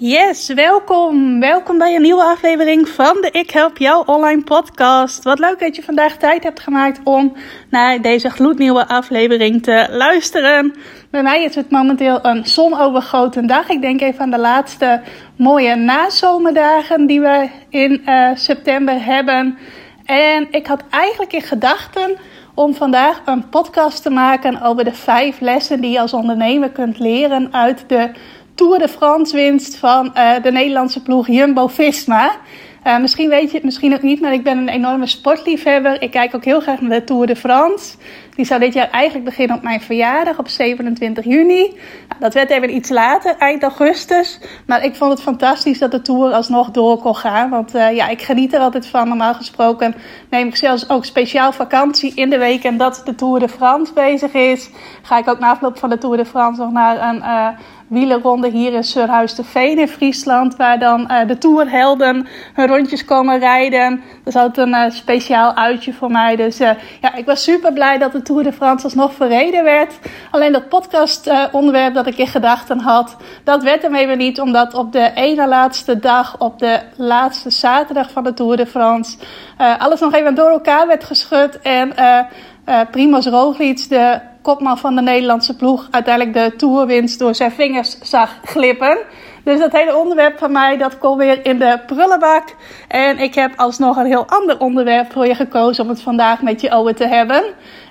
Yes, welkom. Welkom bij een nieuwe aflevering van de Ik Help Jou Online podcast. Wat leuk dat je vandaag tijd hebt gemaakt om naar deze gloednieuwe aflevering te luisteren. Bij mij is het momenteel een zonovergoten dag. Ik denk even aan de laatste mooie nazomerdagen die we in uh, september hebben. En ik had eigenlijk in gedachten om vandaag een podcast te maken over de vijf lessen die je als ondernemer kunt leren uit de Tour de France winst van uh, de Nederlandse ploeg Jumbo-Visma. Uh, misschien weet je het misschien ook niet, maar ik ben een enorme sportliefhebber. Ik kijk ook heel graag naar de Tour de France. Die zou dit jaar eigenlijk beginnen op mijn verjaardag op 27 juni. Nou, dat werd even iets later, eind augustus. Maar ik vond het fantastisch dat de Tour alsnog door kon gaan. Want uh, ja, ik geniet er altijd van. Normaal gesproken neem ik zelfs ook speciaal vakantie in de week. En dat de Tour de France bezig is. Ga ik ook na afloop van de Tour de France nog naar een wielerronde hier in Surhuis de Veen in Friesland. Waar dan uh, de tourhelden hun rondjes komen rijden. Dat is altijd een uh, speciaal uitje voor mij. Dus uh, ja, ik was super blij dat de Tour de France alsnog verreden werd. Alleen dat podcast onderwerp dat ik in gedachten had, dat werd hem even niet. Omdat op de ene laatste dag, op de laatste zaterdag van de Tour de France, alles nog even door elkaar werd geschud. En Primoz Roglic, de kopman van de Nederlandse ploeg, uiteindelijk de toerwinst door zijn vingers zag glippen. Dus dat hele onderwerp van mij, dat komt weer in de prullenbak. En ik heb alsnog een heel ander onderwerp voor je gekozen om het vandaag met je over te hebben.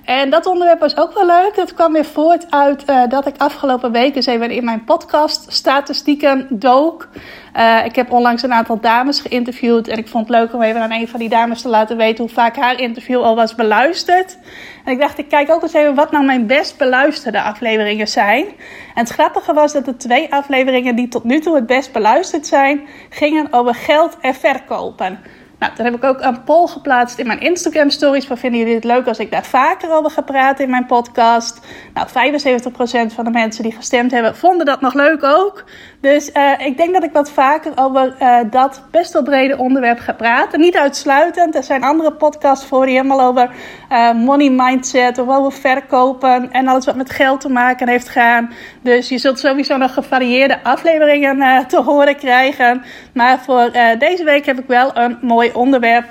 En dat onderwerp was ook wel leuk. Dat kwam weer voort uit uh, dat ik afgelopen weken eens even in mijn podcast statistieken dook. Uh, ik heb onlangs een aantal dames geïnterviewd. En ik vond het leuk om even aan een van die dames te laten weten hoe vaak haar interview al was beluisterd. En ik dacht, ik kijk ook eens even wat nou mijn best beluisterde afleveringen zijn. En het grappige was dat de twee afleveringen die tot nu toe het best beluisterd zijn, gingen over geld en verkopen. Nou, dan heb ik ook een poll geplaatst in mijn Instagram stories. Waar vinden jullie het leuk als ik daar vaker over ga praten in mijn podcast? Nou, 75% van de mensen die gestemd hebben, vonden dat nog leuk ook. Dus uh, ik denk dat ik wat vaker over uh, dat best wel brede onderwerp ga praten. Niet uitsluitend. Er zijn andere podcasts voor die helemaal over uh, money mindset of over verkopen en alles wat met geld te maken heeft gaan. Dus je zult sowieso nog gevarieerde afleveringen te horen krijgen. Maar voor deze week heb ik wel een onderwerp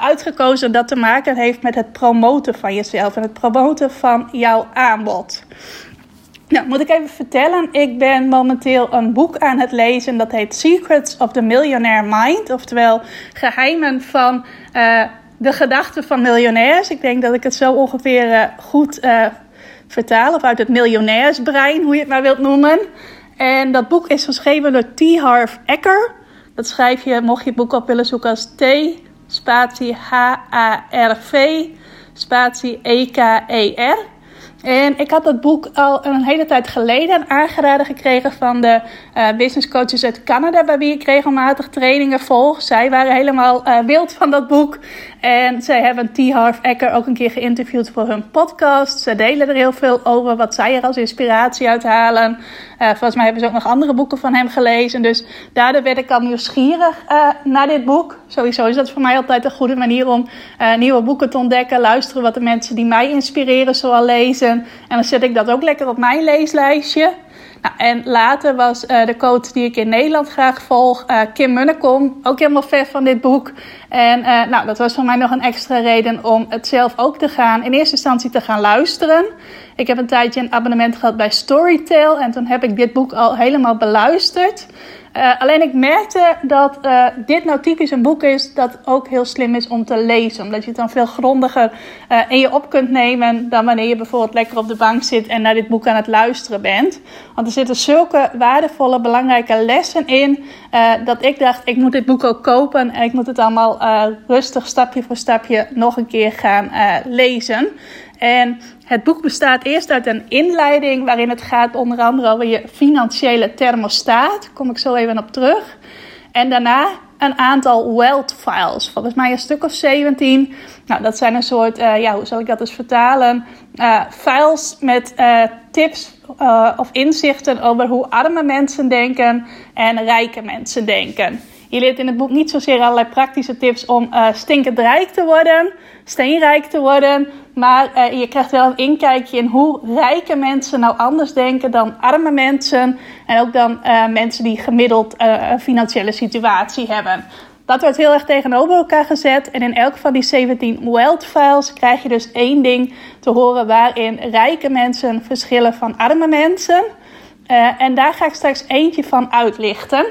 uitgekozen dat te maken heeft met het promoten van jezelf en het promoten van jouw aanbod. Nou, moet ik even vertellen. Ik ben momenteel een boek aan het lezen. Dat heet Secrets of the Millionaire Mind. Oftewel, geheimen van uh, de gedachten van miljonairs. Ik denk dat ik het zo ongeveer uh, goed vertaal. Of uit het miljonairsbrein, hoe je het maar wilt noemen. En dat boek is geschreven door T. Harv Eker. Dat schrijf je, mocht je het boek op willen zoeken, als T, spatie H-A-R-V, spatie E-K-E-R. En ik had dat boek al een hele tijd geleden aangeraden gekregen van de uh, business coaches uit Canada, bij wie ik regelmatig trainingen volg. Zij waren helemaal uh, wild van dat boek. En zij hebben T. Harv Eker ook een keer geïnterviewd voor hun podcast. Ze delen er heel veel over wat zij er als inspiratie uit halen. Uh, volgens mij hebben ze ook nog andere boeken van hem gelezen. Dus daardoor werd ik al nieuwsgierig naar dit boek. Sowieso is dat voor mij altijd een goede manier om nieuwe boeken te ontdekken. Luisteren wat de mensen die mij inspireren zoal lezen. En dan zet ik dat ook lekker op mijn leeslijstje. Nou, en later was uh, de coach die ik in Nederland graag volg, uh, Kim Munnekom, ook helemaal ver van dit boek. En uh, nou, dat was voor mij nog een extra reden om het zelf ook te gaan, in eerste instantie te gaan luisteren. Ik heb een tijdje een abonnement gehad bij Storytel en toen heb ik dit boek al helemaal beluisterd. Uh, alleen ik merkte dat uh, dit nou typisch een boek is dat ook heel slim is om te lezen. Omdat je het dan veel grondiger uh, in je op kunt nemen dan wanneer je bijvoorbeeld lekker op de bank zit en naar dit boek aan het luisteren bent. Want er zitten zulke waardevolle, belangrijke lessen in dat ik dacht, ik moet dit boek ook kopen en ik moet het allemaal rustig stapje voor stapje nog een keer gaan lezen. En het boek bestaat eerst uit een inleiding waarin het gaat onder andere over je financiële thermostaat. Daar kom ik zo even op terug. En daarna een aantal wealth files. Volgens mij een stuk of 17. Nou, dat zijn een soort, ja, hoe zal ik dat eens vertalen? files met tips of inzichten over hoe arme mensen denken en rijke mensen denken. Je leert in het boek niet zozeer allerlei praktische tips om uh, stinkend rijk te worden, steenrijk te worden. Maar uh, je krijgt wel een inkijkje in hoe rijke mensen nou anders denken dan arme mensen. En ook dan uh, mensen die gemiddeld een financiële situatie hebben. Dat wordt heel erg tegenover elkaar gezet. En in elk van die 17 wealth files krijg je dus één ding te horen waarin rijke mensen verschillen van arme mensen. en daar ga ik straks eentje van uitlichten.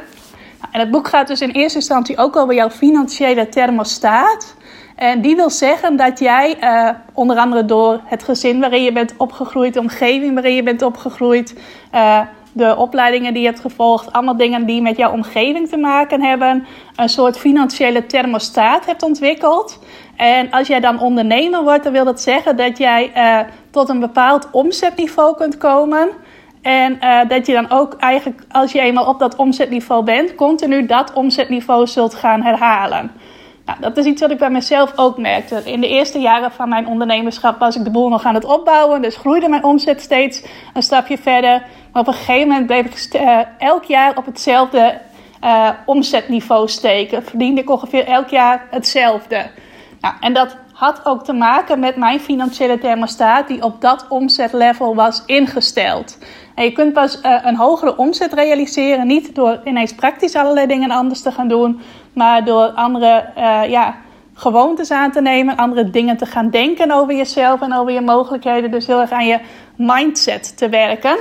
En het boek gaat dus in eerste instantie ook over jouw financiële thermostaat. En die wil zeggen dat jij, uh, onder andere door het gezin waarin je bent opgegroeid, de omgeving waarin je bent opgegroeid, uh, de opleidingen die je hebt gevolgd, allemaal dingen die met jouw omgeving te maken hebben, een soort financiële thermostaat hebt ontwikkeld. En als jij dan ondernemer wordt, dan wil dat zeggen dat jij uh, tot een bepaald omzetniveau kunt komen. En uh, dat je dan ook eigenlijk, als je eenmaal op dat omzetniveau bent, continu dat omzetniveau zult gaan herhalen. Nou, dat is iets wat ik bij mezelf ook merkte. In de eerste jaren van mijn ondernemerschap was ik de boel nog aan het opbouwen. Dus groeide mijn omzet steeds een stapje verder. Maar op een gegeven moment bleef ik uh, elk jaar op hetzelfde uh, omzetniveau steken. Verdiende ik ongeveer elk jaar hetzelfde. Nou, en dat had ook te maken met mijn financiële thermostaat, die op dat omzetlevel was ingesteld. En je kunt pas uh, een hogere omzet realiseren, niet door ineens praktisch allerlei dingen anders te gaan doen, maar door andere uh, ja, gewoontes aan te nemen, andere dingen te gaan denken over jezelf en over je mogelijkheden. Dus heel erg aan je mindset te werken.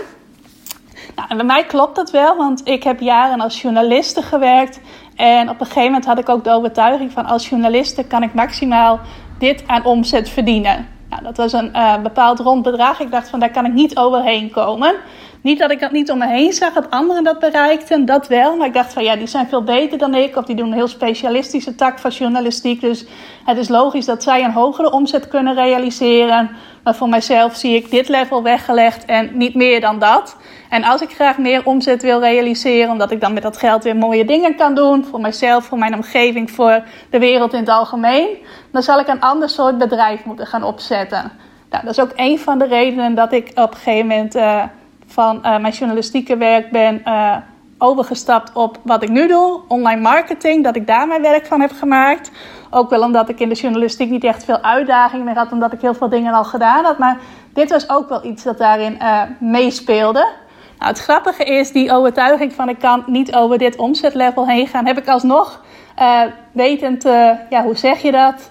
Nou, en bij mij klopt dat wel, want ik heb jaren als journaliste gewerkt. En op een gegeven moment had ik ook de overtuiging van als journaliste kan ik maximaal dit aan omzet verdienen. Nou, dat was een uh, bepaald rond bedrag. Ik dacht van daar kan ik niet overheen komen. Niet dat ik dat niet om me heen zag, dat anderen dat bereikten, dat wel. Maar ik dacht van ja, die zijn veel beter dan ik. Of die doen een heel specialistische tak van journalistiek. Dus het is logisch dat zij een hogere omzet kunnen realiseren. Maar voor mijzelf zie ik dit level weggelegd en niet meer dan dat. En als ik graag meer omzet wil realiseren, omdat ik dan met dat geld weer mooie dingen kan doen. Voor mijzelf, voor mijn omgeving, voor de wereld in het algemeen. Dan zal ik een ander soort bedrijf moeten gaan opzetten. Nou, dat is ook een van de redenen dat ik op een gegeven moment... Uh, van uh, mijn journalistieke werk ben uh, overgestapt op wat ik nu doe, online marketing, dat ik daar mijn werk van heb gemaakt. Ook wel omdat ik in de journalistiek niet echt veel uitdagingen meer had, omdat ik heel veel dingen al gedaan had. Maar dit was ook wel iets dat daarin uh, meespeelde. Nou, het grappige is, die overtuiging van ik kan niet over dit omzetlevel heen gaan, heb ik alsnog uh, wetend, ja, hoe zeg je dat,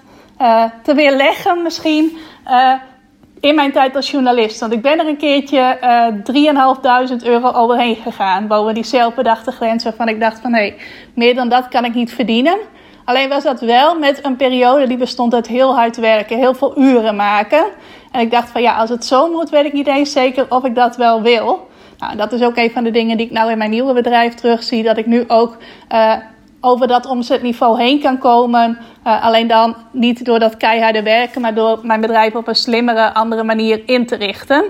te weerleggen misschien in mijn tijd als journalist. Want ik ben er een keertje uh, 3.500 euro overheen gegaan. Boven die zelfbedachte grens waarvan ik dacht van hé, hey, meer dan dat kan ik niet verdienen. Alleen was dat wel met een periode die bestond uit heel hard werken, heel veel uren maken. En ik dacht van ja, als het zo moet, weet ik niet eens zeker of ik dat wel wil. Nou, dat is ook een van de dingen die ik nou in mijn nieuwe bedrijf terugzie. Dat ik nu ook uh, over dat omzetniveau heen kan komen. Uh, alleen dan niet door dat keiharde werken, maar door mijn bedrijf op een slimmere, andere manier in te richten.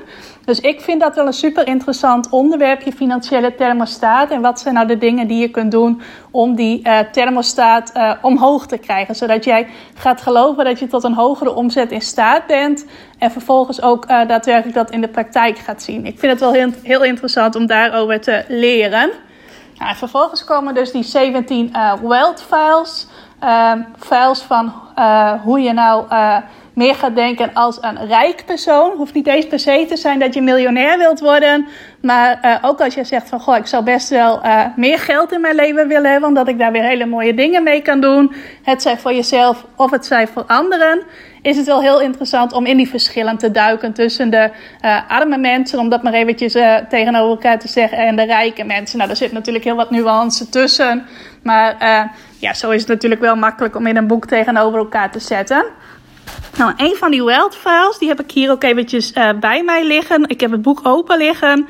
Dus ik vind dat wel een super interessant onderwerp, je financiële thermostaat. En wat zijn nou de dingen die je kunt doen om die uh, thermostaat uh, omhoog te krijgen. Zodat jij gaat geloven dat je tot een hogere omzet in staat bent. En vervolgens ook daadwerkelijk dat in de praktijk gaat zien. Ik vind het wel heel, heel interessant om daarover te leren. Nou, vervolgens komen dus die 17 uh, wealth files. Files van uh, hoe je nou uh, meer gaat denken als een rijk persoon. Hoeft niet eens per se te zijn dat je miljonair wilt worden. Maar uh, ook als je zegt van goh, ik zou best wel uh, meer geld in mijn leven willen hebben. Omdat ik daar weer hele mooie dingen mee kan doen. Het zij voor jezelf of het zij voor anderen. Is het wel heel interessant om in die verschillen te duiken tussen de uh, arme mensen. Om dat maar eventjes tegenover elkaar te zeggen. En de rijke mensen. Nou, daar zit natuurlijk heel wat nuance tussen. Maar ja, zo is het natuurlijk wel makkelijk om in een boek tegenover elkaar te zetten. Nou, een van die wealth files, die heb ik hier ook eventjes uh, bij mij liggen. Ik heb het boek open liggen.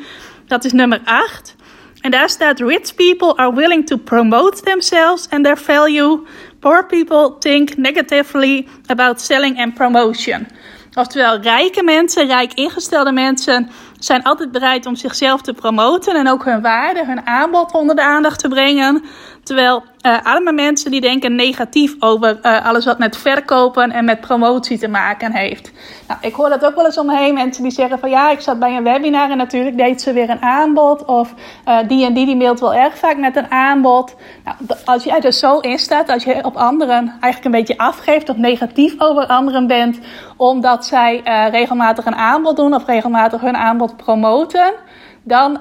Dat is nummer 8. En daar staat: Rich people are willing to promote themselves and their value. Poor people think negatively about selling and promotion. Oftewel, rijke mensen, rijk ingestelde mensen, zijn altijd bereid om zichzelf te promoten en ook hun waarde, hun aanbod onder de aandacht te brengen. Terwijl uh, arme mensen die denken negatief over uh, alles wat met verkopen en met promotie te maken heeft. Nou, ik hoor dat ook wel eens omheen. Mensen die zeggen van ja, ik zat bij een webinar en natuurlijk deed ze weer een aanbod. Of uh, die en die die mailt wel erg vaak met een aanbod. Nou, als jij er zo in staat, als je op anderen eigenlijk een beetje afgeeft of negatief over anderen bent, omdat zij regelmatig een aanbod doen of regelmatig hun aanbod promoten, dan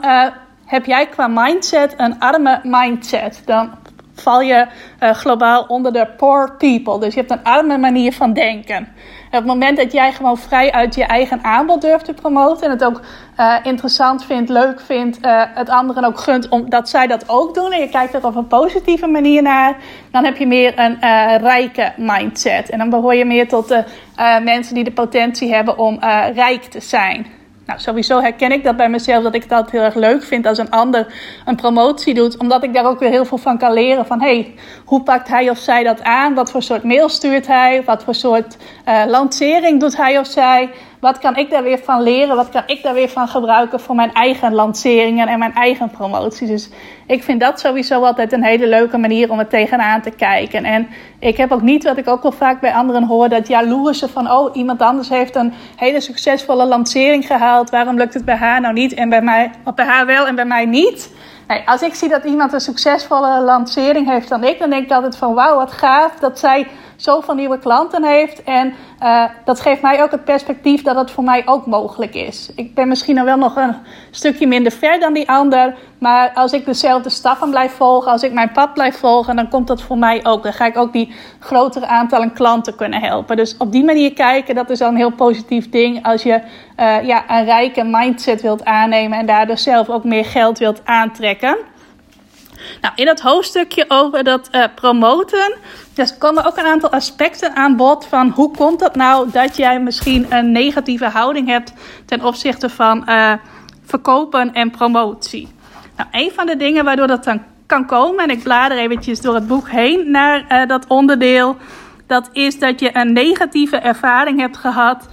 heb jij qua mindset een arme mindset. Dan val je uh, globaal onder de poor people. Dus je hebt een arme manier van denken. En op het moment dat jij gewoon vrij uit je eigen aanbod durft te promoten en het ook uh, interessant vindt, leuk vindt, uh, het anderen ook gunt omdat zij dat ook doen en je kijkt er op een positieve manier naar, dan heb je meer een rijke mindset. En dan behoor je meer tot de mensen die de potentie hebben om rijk te zijn. Nou, sowieso herken ik dat bij mezelf, dat ik dat heel erg leuk vind als een ander een promotie doet. Omdat ik daar ook weer heel veel van kan leren. Van, hey, hoe pakt hij of zij dat aan? Wat voor soort mail stuurt hij? Wat voor soort uh, lancering doet hij of zij? Wat kan ik daar weer van leren? Wat kan ik daar weer van gebruiken voor mijn eigen lanceringen en mijn eigen promotie? Dus ik vind dat sowieso altijd een hele leuke manier om het tegenaan te kijken. En ik heb ook niet, wat ik ook wel vaak bij anderen hoor, dat jaloerse van, oh, iemand anders heeft een hele succesvolle lancering gehaald. Waarom lukt het bij haar nou niet en bij mij, of bij haar wel en bij mij niet? Nee, als ik zie dat iemand een succesvolle lancering heeft dan ik, dan denk ik altijd van wauw, wat gaaf dat zij zoveel nieuwe klanten heeft. En uh, dat geeft mij ook het perspectief dat het voor mij ook mogelijk is. Ik ben misschien nog wel nog een stukje minder ver dan die ander. Maar als ik dezelfde stappen blijf volgen, als ik mijn pad blijf volgen, dan komt dat voor mij ook. Dan ga ik ook die grotere aantallen klanten kunnen helpen. Dus op die manier kijken, dat is al een heel positief ding. Als je uh, ja, een rijke mindset wilt aannemen en daardoor zelf ook meer geld wilt aantrekken. Nou, in het hoofdstukje over dat uh, promoten, dus komen ook een aantal aspecten aan bod van hoe komt het nou dat jij misschien een negatieve houding hebt ten opzichte van uh, verkopen en promotie. Nou, een van de dingen waardoor dat dan kan komen, en ik blader eventjes door het boek heen naar uh, dat onderdeel, dat is dat je een negatieve ervaring hebt gehad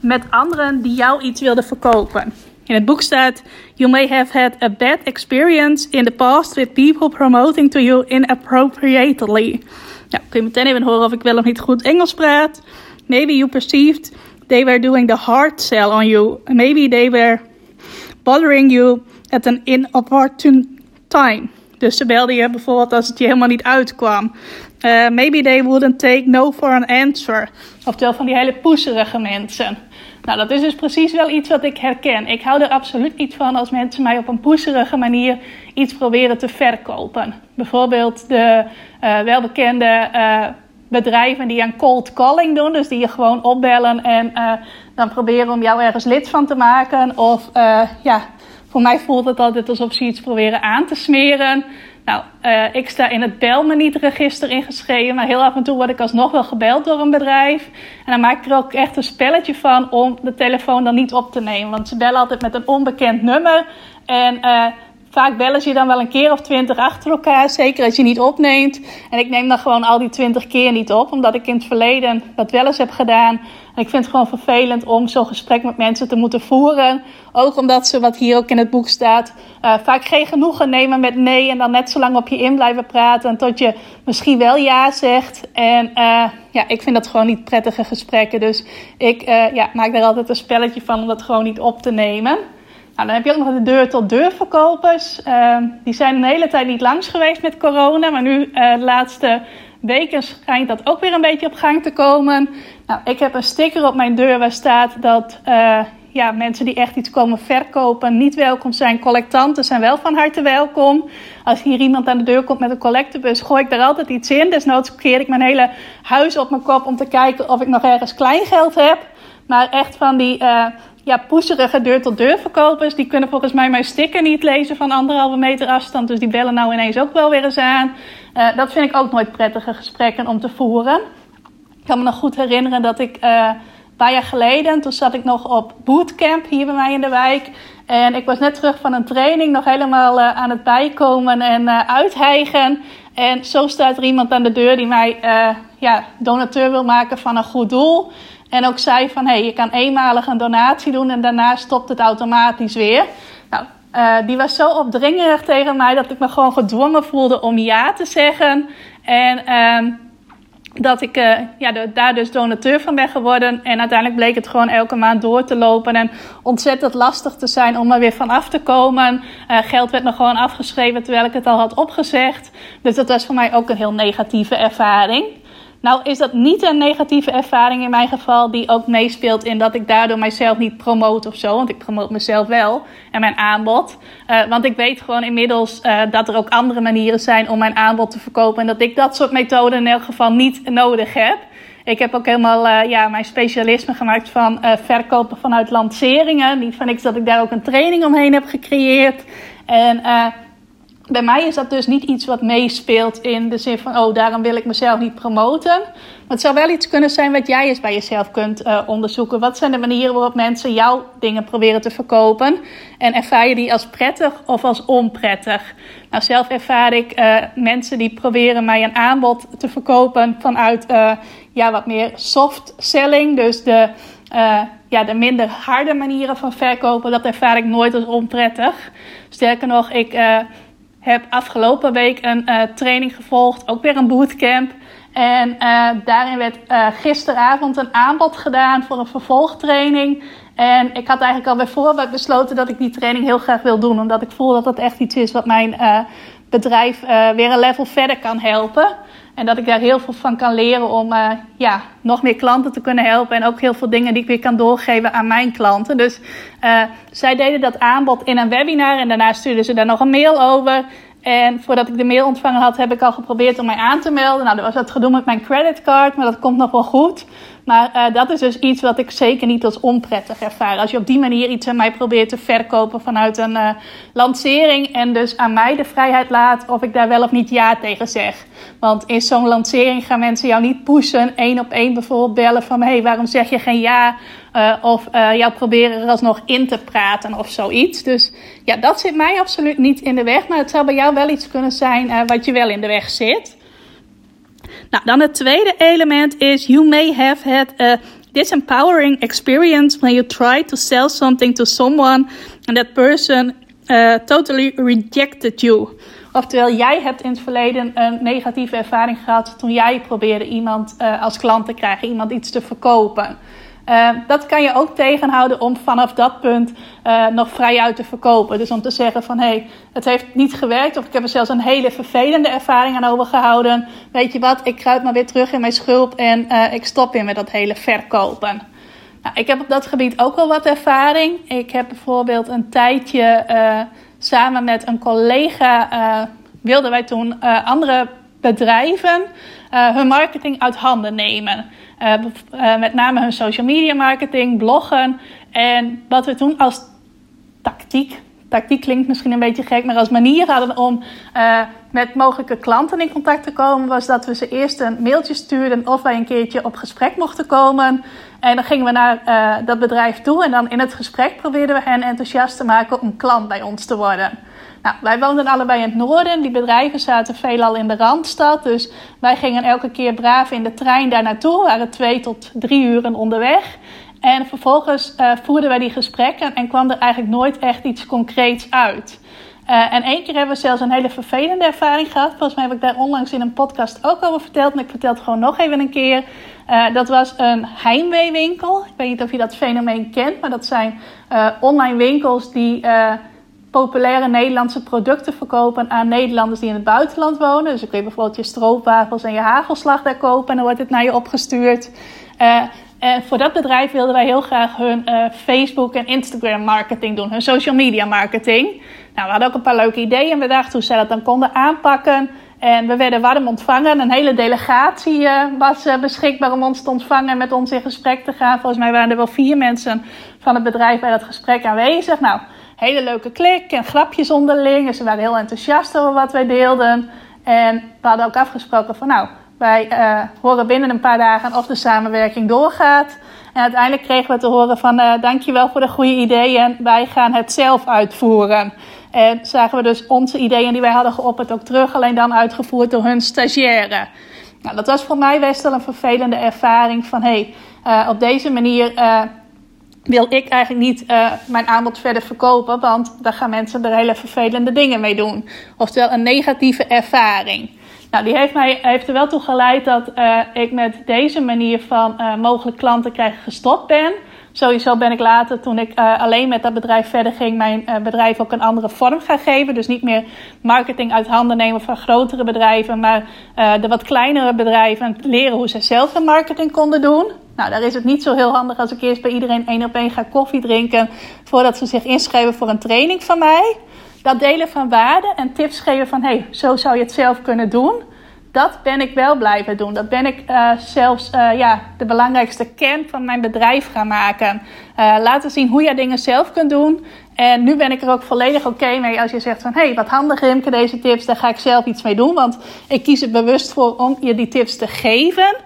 met anderen die jou iets wilden verkopen. In het boek staat: You may have had a bad experience in the past with people promoting to you inappropriately. Ja, kun je meteen even horen of ik wel of niet goed Engels praat. Maybe you perceived they were doing the hard sell on you. Maybe they were bothering you at an inopportune time. Dus ze belden je bijvoorbeeld als het je helemaal niet uitkwam. Uh, maybe they wouldn't take no for an answer. Oftewel van die hele poeserige mensen. Nou, dat is dus precies wel iets wat ik herken. Ik hou er absoluut niet van als mensen mij op een poeserige manier iets proberen te verkopen. Bijvoorbeeld de uh, welbekende uh, bedrijven die aan cold calling doen. Dus die je gewoon opbellen en uh, dan proberen om jou ergens lid van te maken. Of ja, voor mij voelt het altijd alsof ze iets proberen aan te smeren. Nou, uh, ik sta in het bel me niet register ingeschreven, maar heel af en toe word ik alsnog wel gebeld door een bedrijf. En dan maak ik er ook echt een spelletje van om de telefoon dan niet op te nemen. Want ze bellen altijd met een onbekend nummer. En uh, vaak bellen ze je dan wel een keer of twintig achter elkaar, zeker als je niet opneemt. En ik neem dan gewoon al die twintig keer niet op, omdat ik in het verleden dat wel eens heb gedaan. En ik vind het gewoon vervelend om zo'n gesprek met mensen te moeten voeren. Ook omdat ze, wat hier ook in het boek staat, uh, vaak geen genoegen nemen met nee en dan net zo lang op je in blijven praten tot je misschien wel ja zegt. En uh, ja, ik vind dat gewoon niet prettige gesprekken. Dus ik uh, ja, maak daar altijd een spelletje van om dat gewoon niet op te nemen. Nou, dan heb je ook nog de deur-tot-deur verkopers. Uh, die zijn een hele tijd niet langs geweest met corona, maar nu uh, de laatste weken schijnt dat ook weer een beetje op gang te komen. Nou, ik heb een sticker op mijn deur waar staat dat uh, ja, mensen die echt iets komen verkopen niet welkom zijn. Collectanten zijn wel van harte welkom. Als hier iemand aan de deur komt met een collectebus, gooi ik daar altijd iets in. Desnoods keer ik mijn hele huis op mijn kop om te kijken of ik nog ergens kleingeld heb. Maar echt van die uh, ja, poeserige deur-tot-deur verkopers, die kunnen volgens mij mijn sticker niet lezen van anderhalve meter afstand. Dus die bellen nou ineens ook wel weer eens aan. Uh, dat vind ik ook nooit prettige gesprekken om te voeren. Ik kan me nog goed herinneren dat ik uh, een paar jaar geleden, toen zat ik nog op bootcamp hier bij mij in de wijk. En ik was net terug van een training, nog helemaal uh, aan het bijkomen en uithijgen. En zo staat er iemand aan de deur die mij ja, donateur wil maken van een goed doel. En ook zei van, hé, hey, je kan eenmalig een donatie doen en daarna stopt het automatisch weer. Nou, die was zo opdringerig tegen mij dat ik me gewoon gedwongen voelde om ja te zeggen. En ehm, dat ik uh, ja, daar dus donateur van ben geworden. En uiteindelijk bleek het gewoon elke maand door te lopen. En ontzettend lastig te zijn om er weer van af te komen. Uh, geld werd nog gewoon afgeschreven terwijl ik het al had opgezegd. Dus dat was voor mij ook een heel negatieve ervaring. Nou is dat niet een negatieve ervaring in mijn geval, die ook meespeelt in dat ik daardoor mijzelf niet promoot of zo. Want ik promoot mezelf wel en mijn aanbod. Uh, want ik weet gewoon inmiddels uh, dat er ook andere manieren zijn om mijn aanbod te verkopen. En dat ik dat soort methoden in elk geval niet nodig heb. Ik heb ook helemaal uh, ja, mijn specialisme gemaakt van verkopen vanuit lanceringen. Niet van niks dat ik daar ook een training omheen heb gecreëerd. En bij mij is dat dus niet iets wat meespeelt in de zin van, oh, daarom wil ik mezelf niet promoten. Maar het zou wel iets kunnen zijn wat jij eens bij jezelf kunt uh, onderzoeken. Wat zijn de manieren waarop mensen jouw dingen proberen te verkopen? En ervaar je die als prettig of als onprettig? Nou, zelf ervaar ik uh, mensen die proberen mij een aanbod te verkopen vanuit uh, ja, wat meer soft selling. Dus de, ja, de minder harde manieren van verkopen. Dat ervaar ik nooit als onprettig. Sterker nog, ik heb afgelopen week een uh, training gevolgd, ook weer een bootcamp. En uh, daarin werd uh, gisteravond een aanbod gedaan voor een vervolgtraining. En ik had eigenlijk al bij voorbaat besloten dat ik die training heel graag wil doen. Omdat ik voel dat dat echt iets is wat mijn bedrijf weer een level verder kan helpen. En dat ik daar heel veel van kan leren om uh, ja, nog meer klanten te kunnen helpen. En ook heel veel dingen die ik weer kan doorgeven aan mijn klanten. Dus uh, zij deden dat aanbod in een webinar. En daarna stuurden ze daar nog een mail over. En voordat ik de mail ontvangen had, heb ik al geprobeerd om mij aan te melden. Nou, dat was dat gedoe met mijn creditcard, maar dat komt nog wel goed. Maar uh, dat is dus iets wat ik zeker niet als onprettig ervaar. Als je op die manier iets aan mij probeert te verkopen vanuit een uh, lancering. En dus aan mij de vrijheid laat of ik daar wel of niet ja tegen zeg. Want in zo'n lancering gaan mensen jou niet pushen. één op één bijvoorbeeld bellen van... hé, hey, waarom zeg je geen ja? Uh, of jou proberen er alsnog in te praten of zoiets. Dus ja, dat zit mij absoluut niet in de weg. Maar het zou bij jou wel iets kunnen zijn wat je wel in de weg zit. Nou, dan het tweede element is you may have had a disempowering experience when you try to sell something to someone and that person uh, totally rejected you. Oftewel, jij hebt in het verleden een negatieve ervaring gehad toen jij probeerde iemand uh, als klant te krijgen, iemand iets te verkopen. Uh, dat kan je ook tegenhouden om vanaf dat punt uh, nog vrij uit te verkopen. Dus om te zeggen van hé, hey, het heeft niet gewerkt of ik heb er zelfs een hele vervelende ervaring aan overgehouden. Weet je wat, ik kruip maar weer terug in mijn schulp en uh, ik stop weer met dat hele verkopen. Nou, ik heb op dat gebied ook wel wat ervaring. Ik heb bijvoorbeeld een tijdje samen met een collega wilden wij toen andere bedrijven hun marketing uit handen nemen. Uh, uh, met name hun social media marketing, bloggen. En wat we toen als tactiek, tactiek klinkt misschien een beetje gek, maar als manier hadden om met mogelijke klanten in contact te komen, was dat we ze eerst een mailtje stuurden of wij een keertje op gesprek mochten komen. En dan gingen we naar dat bedrijf toe en dan in het gesprek probeerden we hen enthousiast te maken om klant bij ons te worden. Nou, wij woonden allebei in het noorden. Die bedrijven zaten veelal in de Randstad. Dus wij gingen elke keer braaf in de trein daar naartoe. Waren twee tot drie uren onderweg. En vervolgens uh, voerden wij die gesprekken en kwam er eigenlijk nooit echt iets concreets uit. Uh, en één keer hebben we zelfs een hele vervelende ervaring gehad. Volgens mij heb ik daar onlangs in een podcast ook over verteld. Maar ik vertel het gewoon nog even een keer. Uh, dat was een heimweewinkel. Ik weet niet of je dat fenomeen kent. Maar dat zijn online winkels die populaire Nederlandse producten verkopen aan Nederlanders die in het buitenland wonen. Dus ik weet bijvoorbeeld je stroopwafels en je hagelslag daar kopen en dan wordt het naar je opgestuurd. En voor dat bedrijf wilden wij heel graag hun uh, Facebook en Instagram marketing doen, hun social media marketing. Nou, we hadden ook een paar leuke ideeën bedacht hoe zij dat dan konden aanpakken. En we werden warm ontvangen. Een hele delegatie was beschikbaar om ons te ontvangen en met ons in gesprek te gaan. Volgens mij waren er wel vier mensen van het bedrijf bij dat gesprek aanwezig. Nou, hele leuke klik en grapjes onderling. En ze waren heel enthousiast over wat wij deelden. En we hadden ook afgesproken van nou, wij uh, horen binnen een paar dagen of de samenwerking doorgaat. En uiteindelijk kregen we te horen van uh, dankjewel voor de goede ideeën. Wij gaan het zelf uitvoeren. En zagen we dus onze ideeën die wij hadden geopperd ook terug. Alleen dan uitgevoerd door hun stagiaire. Nou, dat was voor mij best wel een vervelende ervaring van hey, uh, op deze manier wil ik eigenlijk niet uh, mijn aanbod verder verkopen, want daar gaan mensen er hele vervelende dingen mee doen. Oftewel een negatieve ervaring. Nou, die heeft, mij, heeft er wel toe geleid dat uh, ik met deze manier van uh, mogelijk klanten krijgen gestopt ben. Sowieso ben ik later, toen ik alleen met dat bedrijf verder ging, mijn bedrijf ook een andere vorm gaan geven. Dus niet meer marketing uit handen nemen van grotere bedrijven, maar de wat kleinere bedrijven leren hoe ze zelf hun marketing konden doen. Nou, daar is het niet zo heel handig als ik eerst bij iedereen één op één ga koffie drinken voordat ze zich inschrijven voor een training van mij. Dat delen van waarden en tips geven van hey, zo zou je het zelf kunnen doen. Dat ben ik wel blijven doen. Dat ben ik uh, zelfs uh, ja, de belangrijkste kern van mijn bedrijf gaan maken. Uh, laten zien hoe je dingen zelf kunt doen. En nu ben ik er ook volledig oké mee als je zegt van... hé, hey, wat handig Rimke, deze tips, daar ga ik zelf iets mee doen. Want ik kies er bewust voor om je die tips te geven...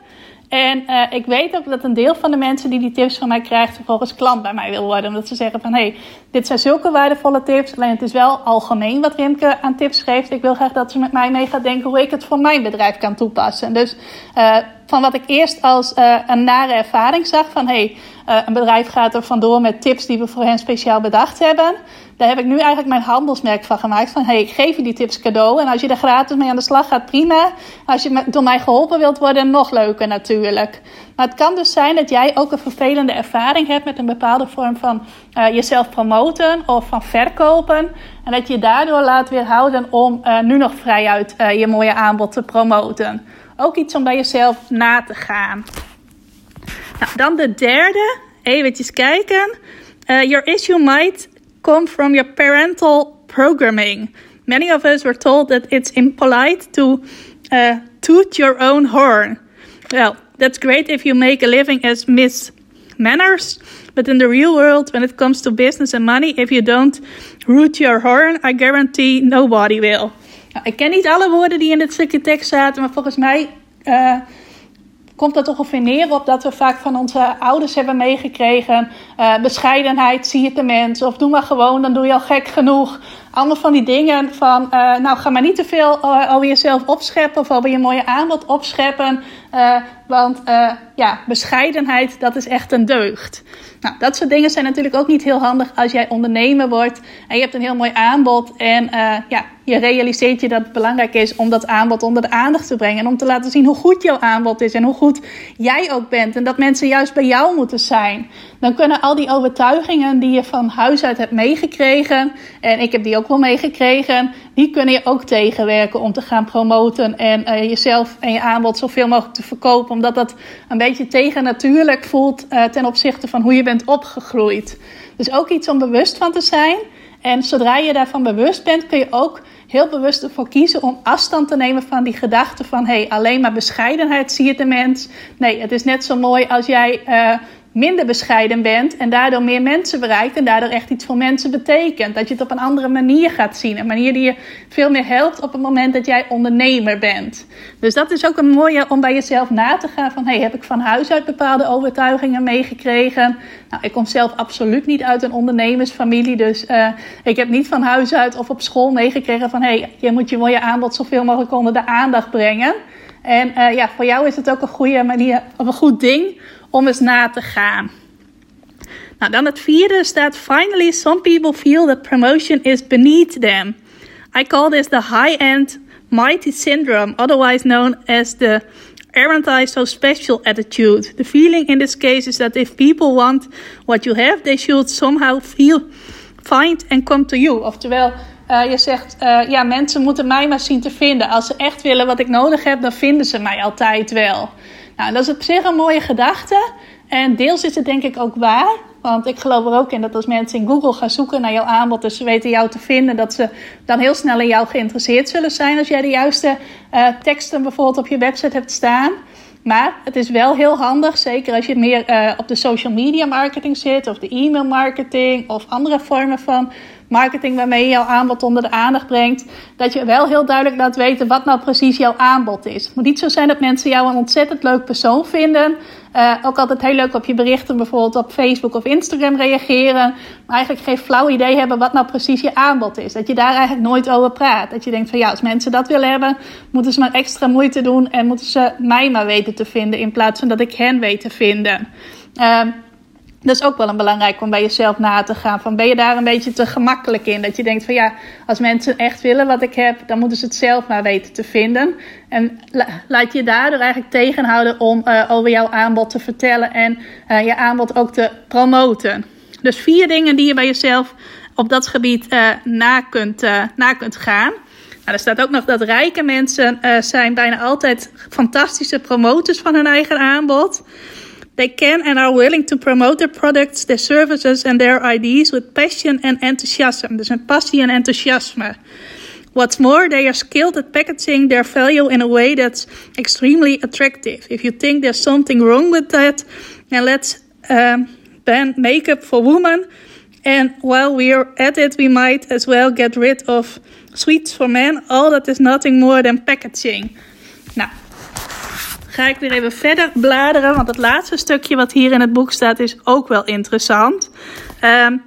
En uh, ik weet ook dat een deel van de mensen die die tips van mij krijgt, vervolgens klant bij mij wil worden. Omdat ze zeggen van hé, hey, dit zijn zulke waardevolle tips. Alleen het is wel algemeen wat Rimke aan tips geeft. Ik wil graag dat ze met mij mee gaat denken hoe ik het voor mijn bedrijf kan toepassen. Dus uh, van wat ik eerst als uh, een nare ervaring zag van hé, hey, een bedrijf gaat er vandoor met tips die we voor hen speciaal bedacht hebben. Daar heb ik nu eigenlijk mijn handelsmerk van gemaakt. Van hey, ik geef je die tips cadeau. En als je er gratis mee aan de slag gaat, prima. Als je door mij geholpen wilt worden, nog leuker natuurlijk. Maar het kan dus zijn dat jij ook een vervelende ervaring hebt met een bepaalde vorm van uh, jezelf promoten of van verkopen. En dat je daardoor laat weerhouden om uh, nu nog vrijuit uh, je mooie aanbod te promoten. Ook iets om bij jezelf na te gaan. Nou, dan de derde. Eventjes kijken. your issue might come from your parental programming. Many of us were told that it's impolite to uh, toot your own horn. Well, that's great if you make a living as Miss Manners, but in the real world, when it comes to business and money, if you don't root your horn, I guarantee nobody will. Nou, ik ken niet alle woorden die in dit stukje tekst zaten, maar volgens mij uh, komt dat ongeveer neer op dat we vaak van onze ouders hebben meegekregen. Uh, bescheidenheid, zie je de mens. Of doe maar gewoon, dan doe je al gek genoeg. Allemaal van die dingen van, uh, nou ga maar niet te veel uh, over jezelf opscheppen of over je mooie aanbod opscheppen. Want ja, bescheidenheid, dat is echt een deugd. Nou, dat soort dingen zijn natuurlijk ook niet heel handig als jij ondernemer wordt en je hebt een heel mooi aanbod en uh, ja, je realiseert je dat het belangrijk is om dat aanbod onder de aandacht te brengen en om te laten zien hoe goed jouw aanbod is en hoe goed jij ook bent en dat mensen juist bij jou moeten zijn. Dan kunnen al die overtuigingen die je van huis uit hebt meegekregen en ik heb die ook wel meegekregen, die kunnen je ook tegenwerken om te gaan promoten en jezelf en je aanbod zoveel mogelijk te verkopen, omdat dat een beetje tegennatuurlijk voelt uh, ten opzichte van hoe je bent opgegroeid. Dus ook iets om bewust van te zijn. En zodra je daarvan bewust bent, kun je ook heel bewust ervoor kiezen om afstand te nemen van die gedachte van hey, alleen maar bescheidenheid zie je de mens. Nee, het is net zo mooi als jij uh, minder bescheiden bent en daardoor meer mensen bereikt en daardoor echt iets voor mensen betekent. Dat je het op een andere manier gaat zien. Een manier die je veel meer helpt op het moment dat jij ondernemer bent. Dus dat is ook een mooie om bij jezelf na te gaan van hey, heb ik van huis uit bepaalde overtuigingen meegekregen? Nou, ik kom zelf absoluut niet uit een ondernemersfamilie, dus uh, ik heb niet van huis uit of op school meegekregen van hey, je moet je mooie aanbod zoveel mogelijk onder de aandacht brengen. En uh, ja, voor jou is het ook een goede manier, of een goed ding om eens na te gaan. Nou, dan het vierde staat: Finally, some people feel that promotion is beneath them. I call this the high-end mighty syndrome, otherwise known as the aren't I so special attitude. The feeling in this case is that if people want what you have, they should somehow feel, find and come to you. Oftewel, uh, je zegt, uh, ja, mensen moeten mij maar zien te vinden. Als ze echt willen wat ik nodig heb, dan vinden ze mij altijd wel. Nou, dat is op zich een mooie gedachte. En deels is het denk ik ook waar. Want ik geloof er ook in dat als mensen in Google gaan zoeken naar jouw aanbod, dus ze weten jou te vinden, dat ze dan heel snel in jou geïnteresseerd zullen zijn als jij de juiste uh, teksten bijvoorbeeld op je website hebt staan. Maar het is wel heel handig, zeker als je meer uh, op de social media marketing zit, of de e-mail marketing, of andere vormen van marketing waarmee je jouw aanbod onder de aandacht brengt, dat je wel heel duidelijk laat weten wat nou precies jouw aanbod is. Het moet niet zo zijn dat mensen jou een ontzettend leuk persoon vinden. Uh, ook altijd heel leuk op je berichten bijvoorbeeld op Facebook of Instagram reageren. Maar eigenlijk geen flauw idee hebben wat nou precies je aanbod is. Dat je daar eigenlijk nooit over praat. Dat je denkt van ja, als mensen dat willen hebben, moeten ze maar extra moeite doen en moeten ze mij maar weten te vinden in plaats van dat ik hen weet te vinden. Uh, dat is ook wel een belangrijk om bij jezelf na te gaan. Van ben je daar een beetje te gemakkelijk in? Dat je denkt van ja, als mensen echt willen wat ik heb, dan moeten ze het zelf maar weten te vinden. En laat je daardoor eigenlijk tegenhouden om uh, over jouw aanbod te vertellen en uh, je aanbod ook te promoten. Dus vier dingen die je bij jezelf op dat gebied uh, na, kunt, na kunt gaan. Nou, er staat ook nog dat rijke mensen zijn bijna altijd fantastische promotors van hun eigen aanbod. They can and are willing to promote their products, their services and their ideas with passion and enthusiasm. Dus een passie en enthousiasme. What's more, they are skilled at packaging their value in a way that's extremely attractive. If you think there's something wrong with that, then let's um, ban makeup for women. And while we're at it, we might as well get rid of sweets for men. All that is nothing more than packaging. Nou, ga ik weer even verder bladeren. Want het laatste stukje wat hier in het boek staat is ook wel interessant. Um,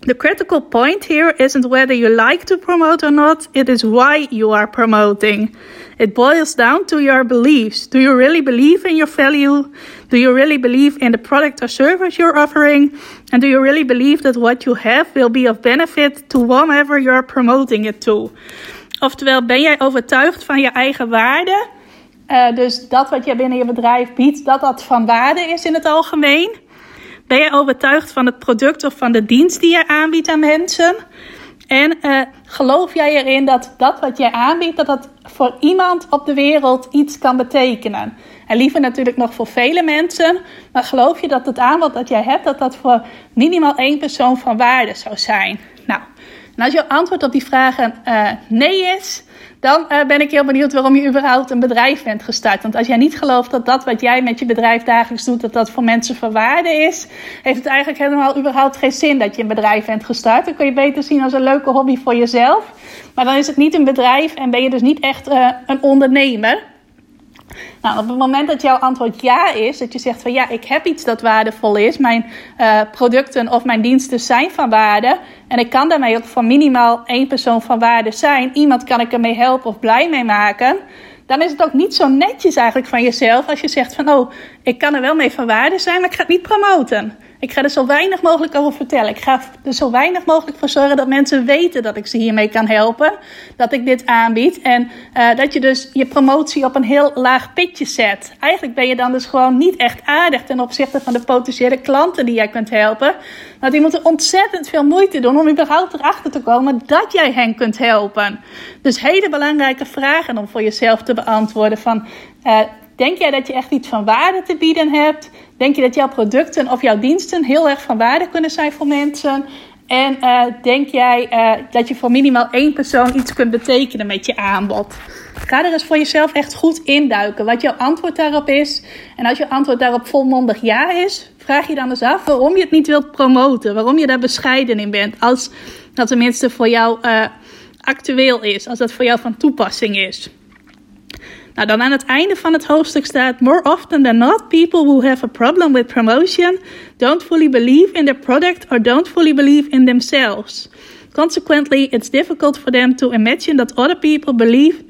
the critical point here isn't whether you like to promote or not, it is why you are promoting. It boils down to your beliefs. Do you really believe in your value? Do you really believe in the product or service you're offering? And do you really believe that what you have will be of benefit to whomever you're promoting it to? Oftewel, ben jij overtuigd van je eigen waarde? Uh, dus dat wat je binnen je bedrijf biedt, dat dat van waarde is in het algemeen. Ben je overtuigd van het product of van de dienst die je aanbiedt aan mensen? En uh, geloof jij erin dat dat wat jij aanbiedt, dat dat voor iemand op de wereld iets kan betekenen? En liever natuurlijk nog voor vele mensen. Maar geloof je dat het aanbod dat jij hebt, dat dat voor minimaal één persoon van waarde zou zijn? Nou, als je antwoord op die vragen uh, nee is, dan uh, ben ik heel benieuwd waarom je überhaupt een bedrijf bent gestart. Want als jij niet gelooft dat dat wat jij met je bedrijf dagelijks doet, dat dat voor mensen van waarde is, heeft het eigenlijk helemaal überhaupt geen zin dat je een bedrijf bent gestart. Dan kun je beter zien als een leuke hobby voor jezelf. Maar dan is het niet een bedrijf en ben je dus niet echt uh, een ondernemer. Nou, op het moment dat jouw antwoord ja is, dat je zegt van ja, ik heb iets dat waardevol is, mijn uh, producten of mijn diensten zijn van waarde en ik kan daarmee ook voor minimaal één persoon van waarde zijn, iemand kan ik ermee helpen of blij mee maken, dan is het ook niet zo netjes eigenlijk van jezelf als je zegt van oh, ik kan er wel mee van waarde zijn, maar ik ga het niet promoten. Ik ga er zo weinig mogelijk over vertellen. Ik ga er zo weinig mogelijk voor zorgen dat mensen weten dat ik ze hiermee kan helpen. Dat ik dit aanbied. En uh, dat je dus je promotie op een heel laag pitje zet. Eigenlijk ben je dan dus gewoon niet echt aardig ten opzichte van de potentiële klanten die jij kunt helpen. Want die moeten ontzettend veel moeite doen om überhaupt erachter te komen dat jij hen kunt helpen. Dus hele belangrijke vragen om voor jezelf te beantwoorden. Van, uh, denk jij dat je echt iets van waarde te bieden hebt? Denk je dat jouw producten of jouw diensten heel erg van waarde kunnen zijn voor mensen? En uh, denk jij uh, dat je voor minimaal één persoon iets kunt betekenen met je aanbod? Ga er eens voor jezelf echt goed induiken wat jouw antwoord daarop is. En als je antwoord daarop volmondig ja is, vraag je dan eens af waarom je het niet wilt promoten. Waarom je daar bescheiden in bent. Als dat tenminste voor jou uh, actueel is. Als dat voor jou van toepassing is. Nou, dan aan het einde van het hoofdstuk staat: More often than not, people who have a problem with promotion don't fully believe in their product or don't fully believe in themselves. Consequently, it's difficult for them to imagine that other people believe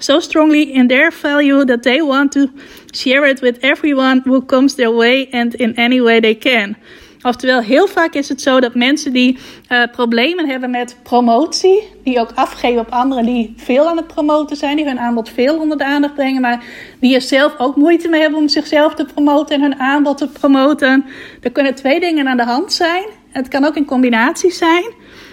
so strongly in their value that they want to share it with everyone who comes their way and in any way they can. Oftewel, heel vaak is het zo dat mensen die uh, problemen hebben met promotie, die ook afgeven op anderen die veel aan het promoten zijn, die hun aanbod veel onder de aandacht brengen, maar die er zelf ook moeite mee hebben om zichzelf te promoten en hun aanbod te promoten. Er kunnen twee dingen aan de hand zijn. Het kan ook in combinatie zijn.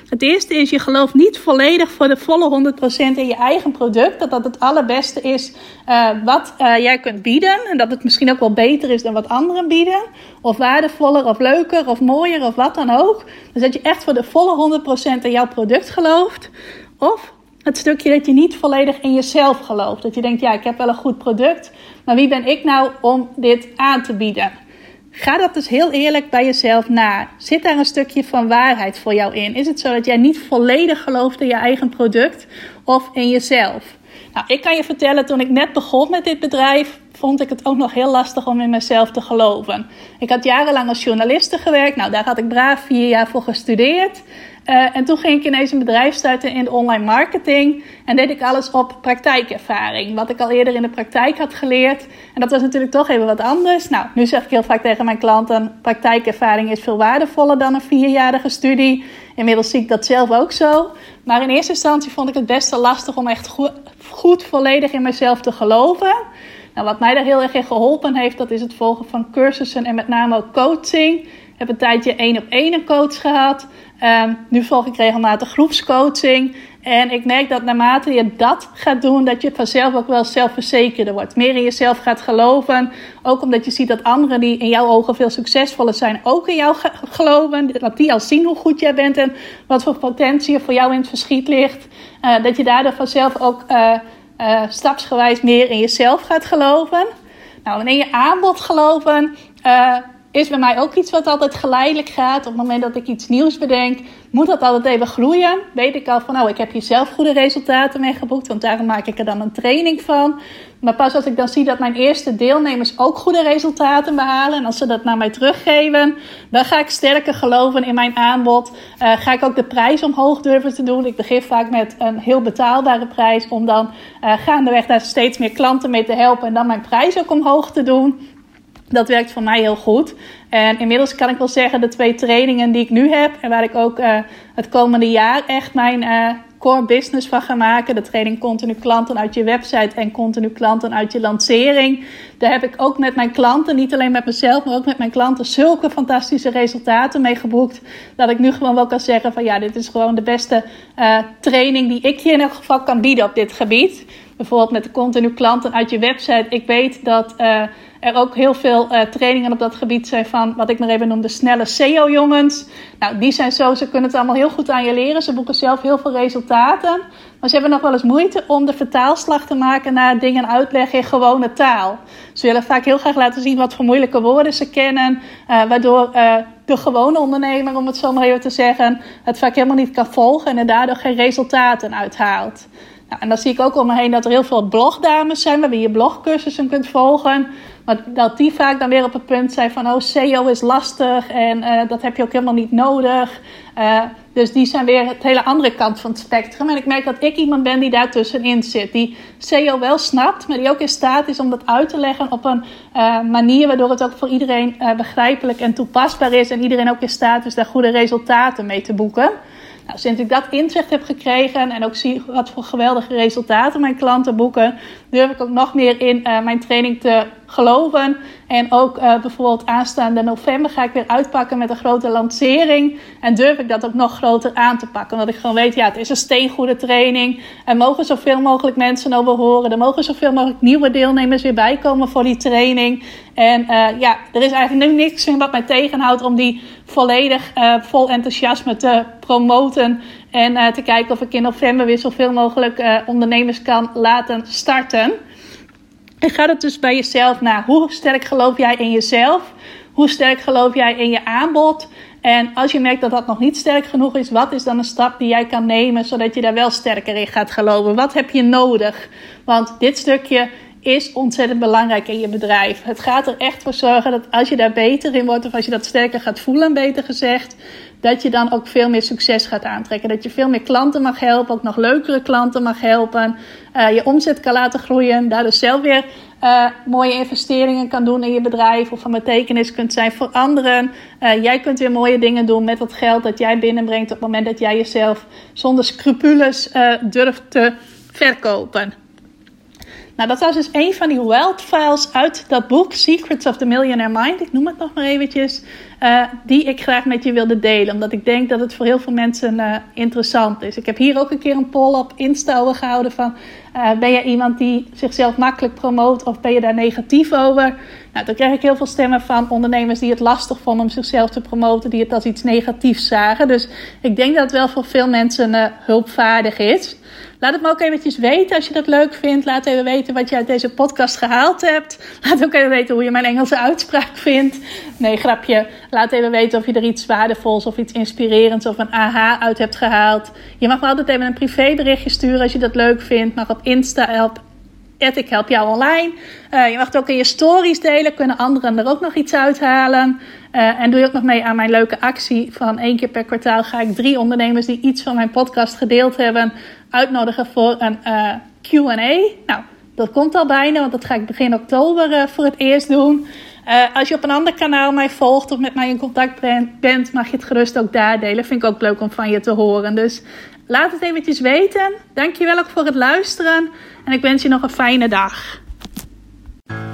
Het eerste is, je gelooft niet volledig voor de volle 100% in je eigen product. Dat dat het allerbeste is uh, wat uh, jij kunt bieden. En dat het misschien ook wel beter is dan wat anderen bieden. Of waardevoller, of leuker, of mooier, of wat dan ook. Dus dat je echt voor de volle 100% in jouw product gelooft. Of het stukje dat je niet volledig in jezelf gelooft. Dat je denkt, ja, ik heb wel een goed product. Maar wie ben ik nou om dit aan te bieden? Ga dat dus heel eerlijk bij jezelf na. Zit daar een stukje van waarheid voor jou in? Is het zo dat jij niet volledig gelooft in je eigen product of in jezelf? Nou, ik kan je vertellen, toen ik net begon met dit bedrijf, vond ik het ook nog heel lastig om in mezelf te geloven. Ik had jarenlang als journaliste gewerkt. Nou, daar had ik braaf vier jaar voor gestudeerd. Uh, en toen ging ik ineens een bedrijf starten in de online marketing. En deed ik alles op praktijkervaring. Wat ik al eerder in de praktijk had geleerd. En dat was natuurlijk toch even wat anders. Nou, nu zeg ik heel vaak tegen mijn klanten: praktijkervaring is veel waardevoller dan een vierjarige studie. Inmiddels zie ik dat zelf ook zo. Maar in eerste instantie vond ik het best wel lastig om echt goed volledig in mezelf te geloven. Nou, wat mij daar heel erg in geholpen heeft, dat is het volgen van cursussen en met name ook coaching. Ik heb een tijdje één op één een coach gehad. Um, nu volg ik regelmatig groepscoaching. En ik merk dat naarmate je dat gaat doen, dat je vanzelf ook wel zelfverzekerder wordt. Meer in jezelf gaat geloven. Ook omdat je ziet dat anderen die in jouw ogen veel succesvoller zijn, ook in jou geloven. Dat die al zien hoe goed jij bent en wat voor potentie er voor jou in het verschiet ligt. Uh, dat je daardoor vanzelf ook uh, uh, stapsgewijs meer in jezelf gaat geloven. Nou, wanneer je aanbod geloven, is bij mij ook iets wat altijd geleidelijk gaat. Op het moment dat ik iets nieuws bedenk, moet dat altijd even groeien. Weet ik al van, nou, ik heb hier zelf goede resultaten mee geboekt, want daarom maak ik er dan een training van. Maar pas als ik dan zie dat mijn eerste deelnemers ook goede resultaten behalen en als ze dat naar mij teruggeven, dan ga ik sterker geloven in mijn aanbod. Uh, ga ik ook de prijs omhoog durven te doen. Ik begin vaak met een heel betaalbare prijs om dan uh, gaandeweg daar steeds meer klanten mee te helpen en dan mijn prijs ook omhoog te doen. Dat werkt voor mij heel goed. En inmiddels kan ik wel zeggen, de twee trainingen die ik nu heb en waar ik ook uh, het komende jaar echt mijn uh, core business van ga maken. De training continu klanten uit je website en continu klanten uit je lancering. Daar heb ik ook met mijn klanten, niet alleen met mezelf, maar ook met mijn klanten, zulke fantastische resultaten mee geboekt. Dat ik nu gewoon wel kan zeggen van ja, dit is gewoon de beste uh, training die ik je in elk geval kan bieden op dit gebied. Bijvoorbeeld met de continu klanten uit je website. Ik weet dat er ook heel veel uh, trainingen op dat gebied zijn van wat ik maar even noem de snelle SEO-jongens. Nou, die zijn zo, ze kunnen het allemaal heel goed aan je leren. Ze boeken zelf heel veel resultaten. Maar ze hebben nog wel eens moeite om de vertaalslag te maken naar dingen uitleggen in gewone taal. Ze willen vaak heel graag laten zien wat voor moeilijke woorden ze kennen. Uh, waardoor uh, de gewone ondernemer, om het zo maar even te zeggen, het vaak helemaal niet kan volgen en er daardoor geen resultaten uithaalt. Nou, en dan zie ik ook om me heen dat er heel veel blogdames zijn waarbij je blogcursussen kunt volgen. Maar dat die vaak dan weer op het punt zijn van, oh, SEO is lastig en uh, dat heb je ook helemaal niet nodig. Uh, dus die zijn weer het hele andere kant van het spectrum. En ik merk dat ik iemand ben die daar tussenin zit. Die SEO wel snapt, maar die ook in staat is om dat uit te leggen op een uh, manier waardoor het ook voor iedereen begrijpelijk en toepasbaar is. En iedereen ook in staat is daar goede resultaten mee te boeken. Nou, sinds ik dat inzicht heb gekregen en ook zie wat voor geweldige resultaten mijn klanten boeken, durf ik ook nog meer in uh, mijn training te geloven. En ook uh, bijvoorbeeld aanstaande november ga ik weer uitpakken met een grote lancering. En durf ik dat ook nog groter aan te pakken. Omdat ik gewoon weet, ja, het is een steengoede training. Er mogen zoveel mogelijk mensen over horen. Er mogen zoveel mogelijk nieuwe deelnemers weer bijkomen voor die training. En uh, ja, er is eigenlijk nu niks wat mij tegenhoudt om die volledig vol enthousiasme te promoten. En te kijken of ik in november weer zoveel mogelijk ondernemers kan laten starten. En ga het dus bij jezelf naar. Hoe sterk geloof jij in jezelf? Hoe sterk geloof jij in je aanbod? En als je merkt dat dat nog niet sterk genoeg is, wat is dan een stap die jij kan nemen zodat je daar wel sterker in gaat geloven? Wat heb je nodig? Want dit stukje is ontzettend belangrijk in je bedrijf. Het gaat er echt voor zorgen dat als je daar beter in wordt, of als je dat sterker gaat voelen, beter gezegd, dat je dan ook veel meer succes gaat aantrekken. Dat je veel meer klanten mag helpen, ook nog leukere klanten mag helpen. Uh, je omzet kan laten groeien, daardoor zelf weer uh, mooie investeringen kan doen in je bedrijf of van betekenis kunt zijn voor anderen. Uh, jij kunt weer mooie dingen doen met dat geld dat jij binnenbrengt op het moment dat jij jezelf zonder scrupules durft te verkopen. Nou, dat was dus een van die wild files uit dat boek Secrets of the Millionaire Mind. Ik noem het nog maar eventjes. Uh, die ik graag met je wilde delen. Omdat ik denk dat het voor heel veel mensen uh, interessant is. Ik heb hier ook een keer een poll op Insta over gehouden van... Uh, ben je iemand die zichzelf makkelijk promoot of ben je daar negatief over? Nou, dan krijg ik heel veel stemmen van ondernemers die het lastig vonden om zichzelf te promoten. Die het als iets negatiefs zagen. Dus ik denk dat het wel voor veel mensen hulpvaardig is. Laat het me ook eventjes weten als je dat leuk vindt. Laat even weten wat je uit deze podcast gehaald hebt. Laat ook even weten hoe je mijn Engelse uitspraak vindt. Nee, grapje. Laat even weten of je er iets waardevols of iets inspirerends of een aha uit hebt gehaald. Je mag me altijd even een privéberichtje sturen als je dat leuk vindt. Mag op Insta help ik help jou online. Uh, je mag het ook in je stories delen. Kunnen anderen er ook nog iets uithalen. Uh, en doe je ook nog mee aan mijn leuke actie. Van één keer per kwartaal ga ik drie ondernemers die iets van mijn podcast gedeeld hebben. uitnodigen voor een eh, QA. Nou, dat komt al bijna, want dat ga ik begin oktober voor het eerst doen. als je op een ander kanaal mij volgt of met mij in contact bent, mag je het gerust ook daar delen. Vind ik ook leuk om van je te horen. Dus laat het eventjes weten. Dankjewel ook voor het luisteren. En ik wens je nog een fijne dag.